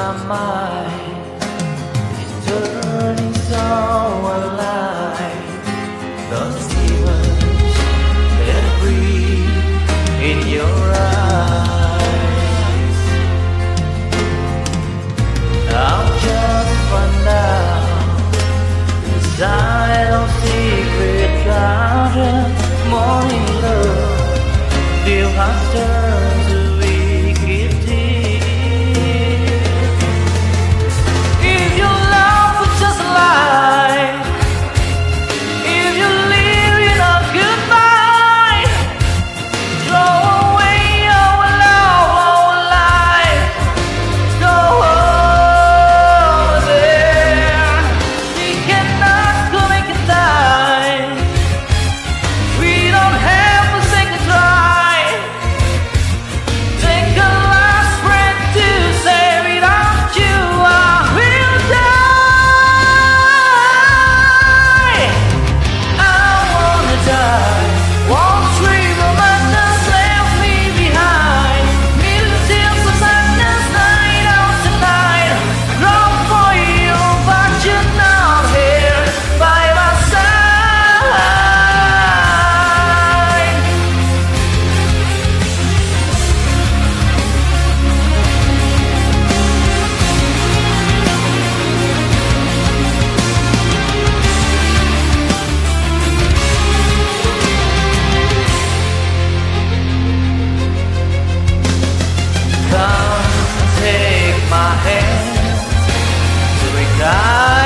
my mind. Ah!